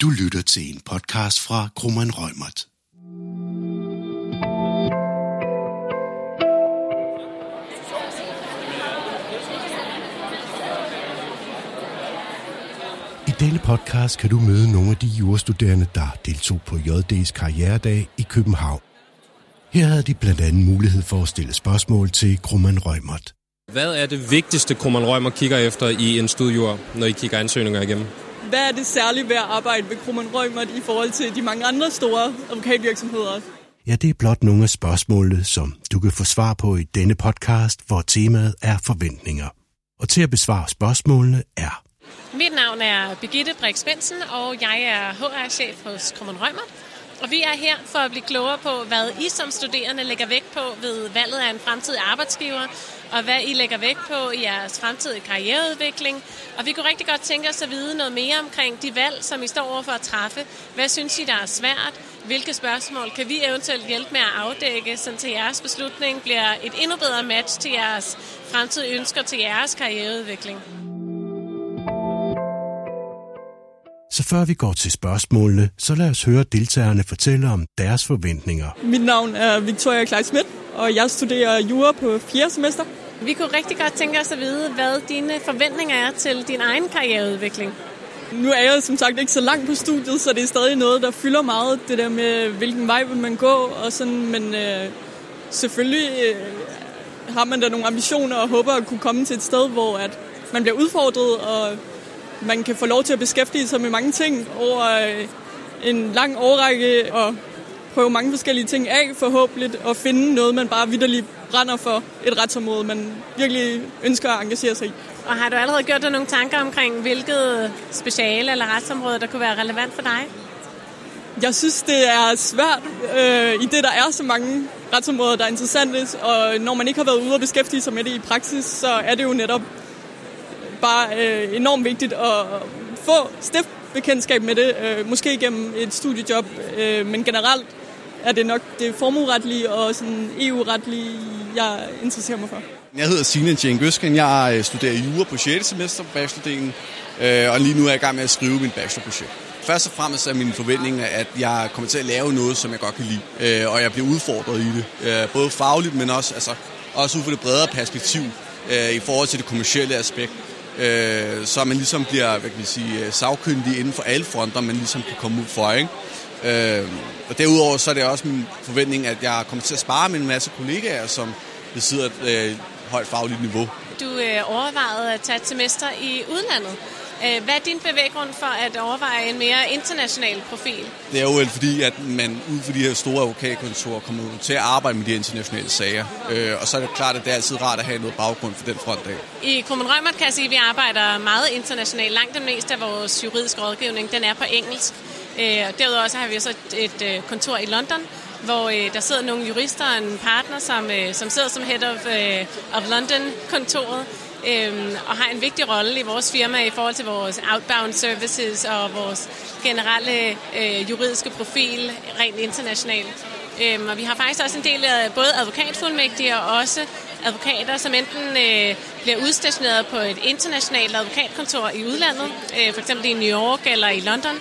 Du lytter til en podcast fra Krummeren Rømert. I denne podcast kan du møde nogle af de jurastuderende, der deltog på JD's karrieredag i København. Her havde de blandt andet mulighed for at stille spørgsmål til Krumman Rømert. Hvad er det vigtigste, Krumman Rømer kigger efter i en studiejur, når I kigger ansøgninger igennem? Hvad er det særlige ved at arbejde ved Krumman Rømert i forhold til de mange andre store advokatvirksomheder? Ja, det er blot nogle af spørgsmålene, som du kan få svar på i denne podcast, hvor temaet er forventninger. Og til at besvare spørgsmålene er Mit navn er Birgitte Brix Svendsen, og jeg er HR-chef hos Krummen Rømert. Og vi er her for at blive klogere på, hvad I som studerende lægger vægt på ved valget af en fremtidig arbejdsgiver, og hvad I lægger vægt på i jeres fremtidige karriereudvikling. Og vi kunne rigtig godt tænke os at vide noget mere omkring de valg, som I står over for at træffe. Hvad synes I, der er svært? Hvilke spørgsmål kan vi eventuelt hjælpe med at afdække, så til jeres beslutning bliver et endnu bedre match til jeres fremtidige ønsker til jeres karriereudvikling? Så før vi går til spørgsmålene, så lad os høre deltagerne fortælle om deres forventninger. Mit navn er Victoria Klein Schmidt, og jeg studerer jura på 4. semester. Vi kunne rigtig godt tænke os at vide, hvad dine forventninger er til din egen karriereudvikling. Nu er jeg som sagt ikke så langt på studiet, så det er stadig noget, der fylder meget, det der med, hvilken vej vil man gå, og sådan, men øh, selvfølgelig øh, har man da nogle ambitioner og håber at kunne komme til et sted, hvor at man bliver udfordret, og man kan få lov til at beskæftige sig med mange ting over øh, en lang årrække og prøve mange forskellige ting af forhåbentlig og finde noget, man bare vidderligt brænder for et retsområde, man virkelig ønsker at engagere sig i. Og har du allerede gjort dig nogle tanker omkring, hvilket speciale eller retsområde, der kunne være relevant for dig? Jeg synes, det er svært, øh, i det der er så mange retsområder, der er interessante, og når man ikke har været ude og beskæftige sig med det i praksis, så er det jo netop bare øh, enormt vigtigt at få stift bekendtskab med det, øh, måske gennem et studiejob, øh, men generelt er det nok det formueretlige og sådan EU-retlige, jeg interesserer mig for. Jeg hedder Signe Jane Gøsken. Jeg øh, studerer jura på 6. semester på bachelordelen, øh, og lige nu er jeg i gang med at skrive min bachelorprojekt. Først og fremmest er min forventning, at jeg kommer til at lave noget, som jeg godt kan lide, øh, og jeg bliver udfordret i det. Både fagligt, men også, altså, også ud fra det bredere perspektiv i forhold til det kommercielle aspekt så man ligesom bliver hvad kan man sige, sagkyndig inden for alle fronter, man ligesom kan komme ud for. Ikke? Øh, og derudover så er det også min forventning, at jeg kommer til at spare med en masse kollegaer, som besidder et øh, højt fagligt niveau. Du øh, overvejede at tage et semester i udlandet. Øh, hvad er din bevæggrund for at overveje en mere international profil? Det er jo vel fordi, at man ud for de her store advokatkontorer kommer til at arbejde med de internationale sager. Øh, og så er det klart, at det er altid rart at have noget baggrund for den front af. I Krummen Rømert kan jeg sige, at vi arbejder meget internationalt. Langt det meste af vores juridiske rådgivning, den er på engelsk. Øh, og derudover så har vi også et øh, kontor i London, hvor øh, der sidder nogle jurister og en partner, som, øh, som sidder som head of, øh, of London-kontoret, øhm, og har en vigtig rolle i vores firma i forhold til vores outbound services og vores generelle øh, juridiske profil rent internationalt. Øhm, og vi har faktisk også en del af både advokatfuldmægtige og også advokater, som enten øh, bliver udstationeret på et internationalt advokatkontor i udlandet, øh, for eksempel i New York eller i London,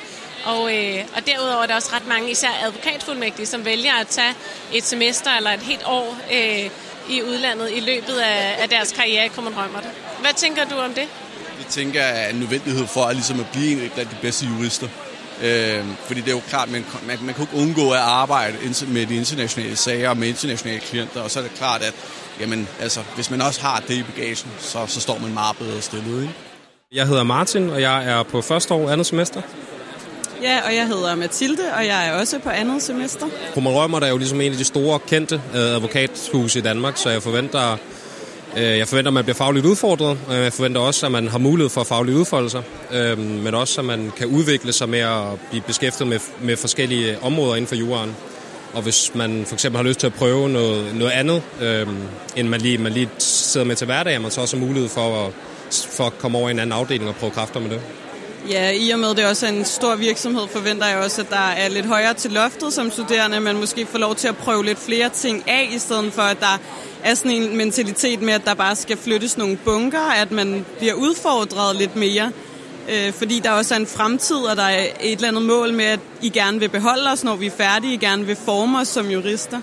og, øh, og derudover er der også ret mange, især advokatfuldmægtige, som vælger at tage et semester eller et helt år øh, i udlandet i løbet af, af deres karriere i Common Rømmer. Hvad tænker du om det? Jeg tænker, at en nødvendighed for at, ligesom at blive en af de bedste jurister. Øh, fordi det er jo klart, man, man, man kan ikke undgå at arbejde med de internationale sager og med internationale klienter, og så er det klart, at jamen, altså, hvis man også har det i bagagen, så, så står man meget bedre stillet. Ikke? Jeg hedder Martin, og jeg er på første år andet semester. Ja, og jeg hedder Mathilde, og jeg er også på andet semester. Roman Rømer er jo ligesom en af de store, kendte øh, advokathuse i Danmark, så jeg forventer, øh, jeg forventer, at man bliver fagligt udfordret. Jeg forventer også, at man har mulighed for faglige udfoldelser, øhm, men også, at man kan udvikle sig med at blive beskæftiget med, med forskellige områder inden for juraen. Og hvis man for eksempel har lyst til at prøve noget, noget andet, øhm, end man lige, man lige sidder med til hverdag, har man så også mulighed for at, for at komme over i en anden afdeling og prøve kræfter med det. Ja, i og med det også er en stor virksomhed, forventer jeg også, at der er lidt højere til loftet som studerende, men måske får lov til at prøve lidt flere ting af, i stedet for, at der er sådan en mentalitet med, at der bare skal flyttes nogle bunker, at man bliver udfordret lidt mere. øh, fordi der også er en fremtid, og der er et eller andet mål med, at I gerne vil beholde os, når vi er færdige, I gerne vil forme os som jurister.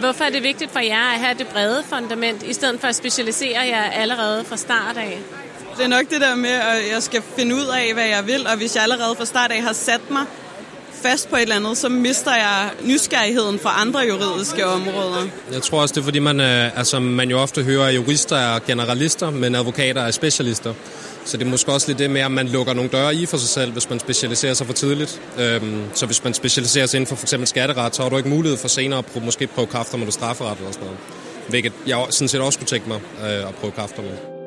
Hvorfor er det vigtigt for jer at have det brede fundament, i stedet for at specialisere jer allerede fra start af? Det er nok det der med, at jeg skal finde ud af, hvad jeg vil, og hvis jeg allerede fra start af har sat mig fast på et eller andet, så mister jeg nysgerrigheden for andre juridiske områder. Jeg tror også, det er fordi, man, øh, altså, man jo ofte hører, at jurister er generalister, men advokater er specialister. Så det er måske også lidt det med, at man lukker nogle døre i for sig selv, hvis man specialiserer sig for tidligt. Øhm, så hvis man specialiserer sig inden for f.eks. skatteret, så har du ikke mulighed for senere at prøve, måske prøve kræfter med det strafferet eller sådan noget. Hvilket jeg sådan set også kunne tænke mig øh, at prøve kræfter med.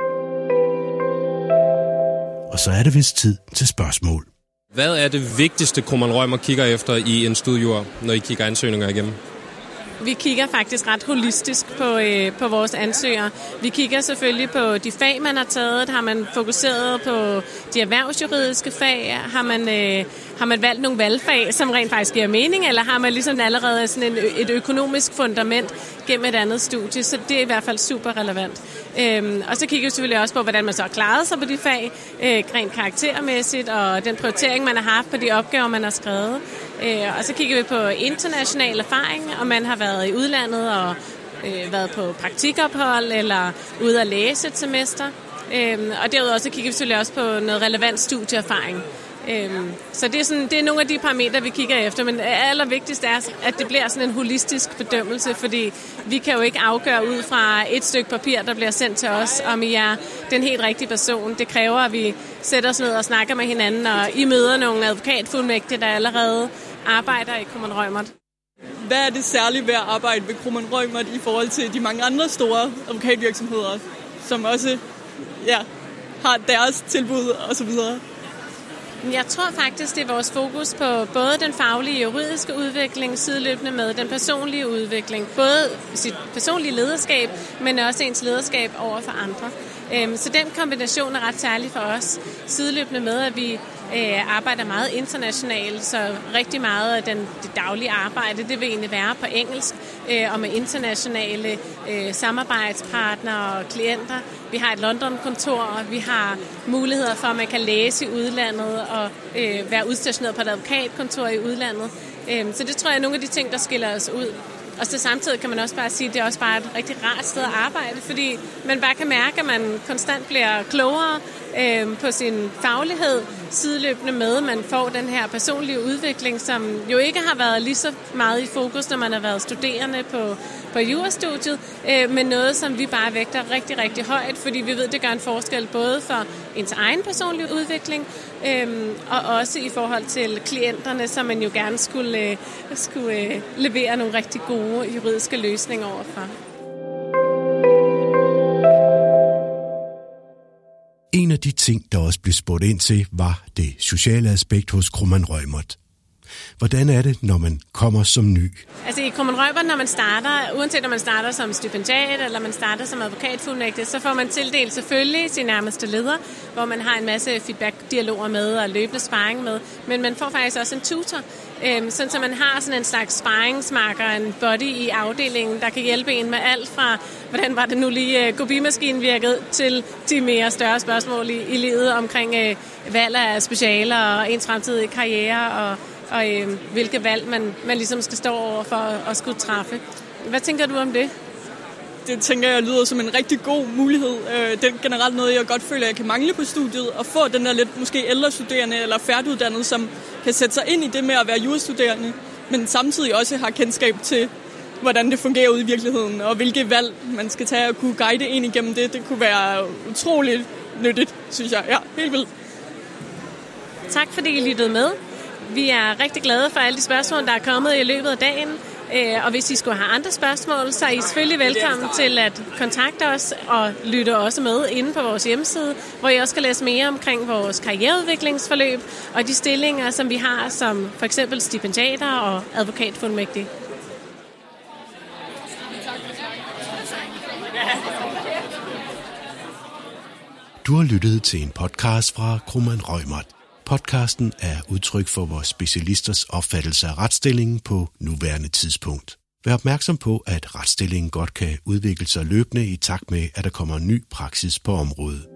Og så er det vist tid til spørgsmål. Hvad er det vigtigste, Krummernd Rømer kigger efter i en studier, når I kigger ansøgninger igennem? Vi kigger faktisk ret holistisk på, øh, på vores ansøgere. Vi kigger selvfølgelig på de fag, man har taget. Har man fokuseret på de erhvervsjuridiske fag? Har man, øh, har man valgt nogle valgfag, som rent faktisk giver mening? Eller har man ligesom allerede sådan en, et økonomisk fundament gennem et andet studie? Så det er i hvert fald super relevant. Øhm, og så kigger vi selvfølgelig også på, hvordan man så har klaret sig på de fag, øh, rent karaktermæssigt, og den prioritering, man har haft på de opgaver, man har skrevet. Øh, og så kigger vi på international erfaring, om man har været i udlandet og øh, været på praktikophold eller ude at læse et semester. Øh, og derudover så kigger vi selvfølgelig også på noget relevant studieerfaring. Øhm, så det er, sådan, det er nogle af de parametre, vi kigger efter, men allervigtigst er, at det bliver sådan en holistisk bedømmelse, fordi vi kan jo ikke afgøre ud fra et stykke papir, der bliver sendt til os, om I er den helt rigtige person. Det kræver, at vi sætter os ned og snakker med hinanden, og I møder nogle advokatfuldmægtige, der allerede arbejder i Krummernd Rømert. Hvad er det særlige ved at arbejde ved Krummernd Rømert i forhold til de mange andre store advokatvirksomheder, som også ja, har deres tilbud osv.? Jeg tror faktisk, det er vores fokus på både den faglige juridiske udvikling, sideløbende med den personlige udvikling. Både sit personlige lederskab, men også ens lederskab over for andre. Øhm, så den kombination er ret særlig for os, sideløbende med, at vi øh, arbejder meget internationalt, så rigtig meget af den, det daglige arbejde, det vil egentlig være på engelsk, øh, og med internationale øh, samarbejdspartnere og klienter. Vi har et London-kontor, og vi har muligheder for, at man kan læse i udlandet og være udstationeret på et advokatkontor i udlandet. Øhm, så det tror jeg er nogle af de ting, der skiller os ud. Og så samtidig kan man også bare sige, at det er også bare et rigtig rart sted at arbejde, fordi man bare kan mærke, at man konstant bliver klogere øh, på sin faglighed, sideløbende med, at man får den her personlige udvikling, som jo ikke har været lige så meget i fokus, når man har været studerende på, på jurastudiet, øh, men noget, som vi bare vægter rigtig, rigtig højt, fordi vi ved, det gør en forskel både for ens egen personlige udvikling, øh, og også i forhold til klienterne, som man jo gerne skulle, øh, skulle øh, levere nogle rigtig gode juridiske løsninger overfor. Af de ting, der også blev spurgt ind til, var det sociale aspekt hos Krumman Rømert. Hvordan er det, når man kommer som ny? Altså i Krummen Rømert, når man starter, uanset om man starter som stipendiat eller man starter som advokatfuldmægtig, så får man tildelt selvfølgelig sin nærmeste leder, hvor man har en masse feedback-dialoger med og løbende sparring med. Men man får faktisk også en tutor, Øhm, sådan så man har sådan en slags sparringsmarker, en body i afdelingen, der kan hjælpe en med alt fra, hvordan var det nu lige uh, kopimaskinen virkede, til de mere større spørgsmål i, i livet omkring uh, valg af specialer og ens fremtidige karriere og, og uh, hvilke valg man, man ligesom skal stå over for at, at skulle træffe. Hvad tænker du om det? Det tænker jeg lyder som en rigtig god mulighed. Øh, det er generelt noget, jeg godt føler, jeg kan mangle på studiet. At få den der lidt måske ældre studerende eller færdiguddannede, som kan sætte sig ind i det med at være jurastuderende, men samtidig også har kendskab til, hvordan det fungerer ude i virkeligheden, og hvilke valg man skal tage og kunne guide en igennem det. Det kunne være utroligt nyttigt, synes jeg. Ja, helt vildt. Tak fordi I lyttede med. Vi er rigtig glade for alle de spørgsmål, der er kommet i løbet af dagen. Øh, og hvis I skulle have andre spørgsmål, så er I selvfølgelig velkommen til at kontakte os og lytte også med inde på vores hjemmeside, hvor I også kan læse mere omkring vores karriereudviklingsforløb og de stillinger, som vi har som for eksempel stipendiater og advokatfuldmægtige. Du har lyttet til en podcast fra Krumman Rømert. Podcasten er udtryk for vores specialisters opfattelse af retsstillingen på nuværende tidspunkt. Vær opmærksom på, at retsstillingen godt kan udvikle sig løbende i takt med, at der kommer ny praksis på området.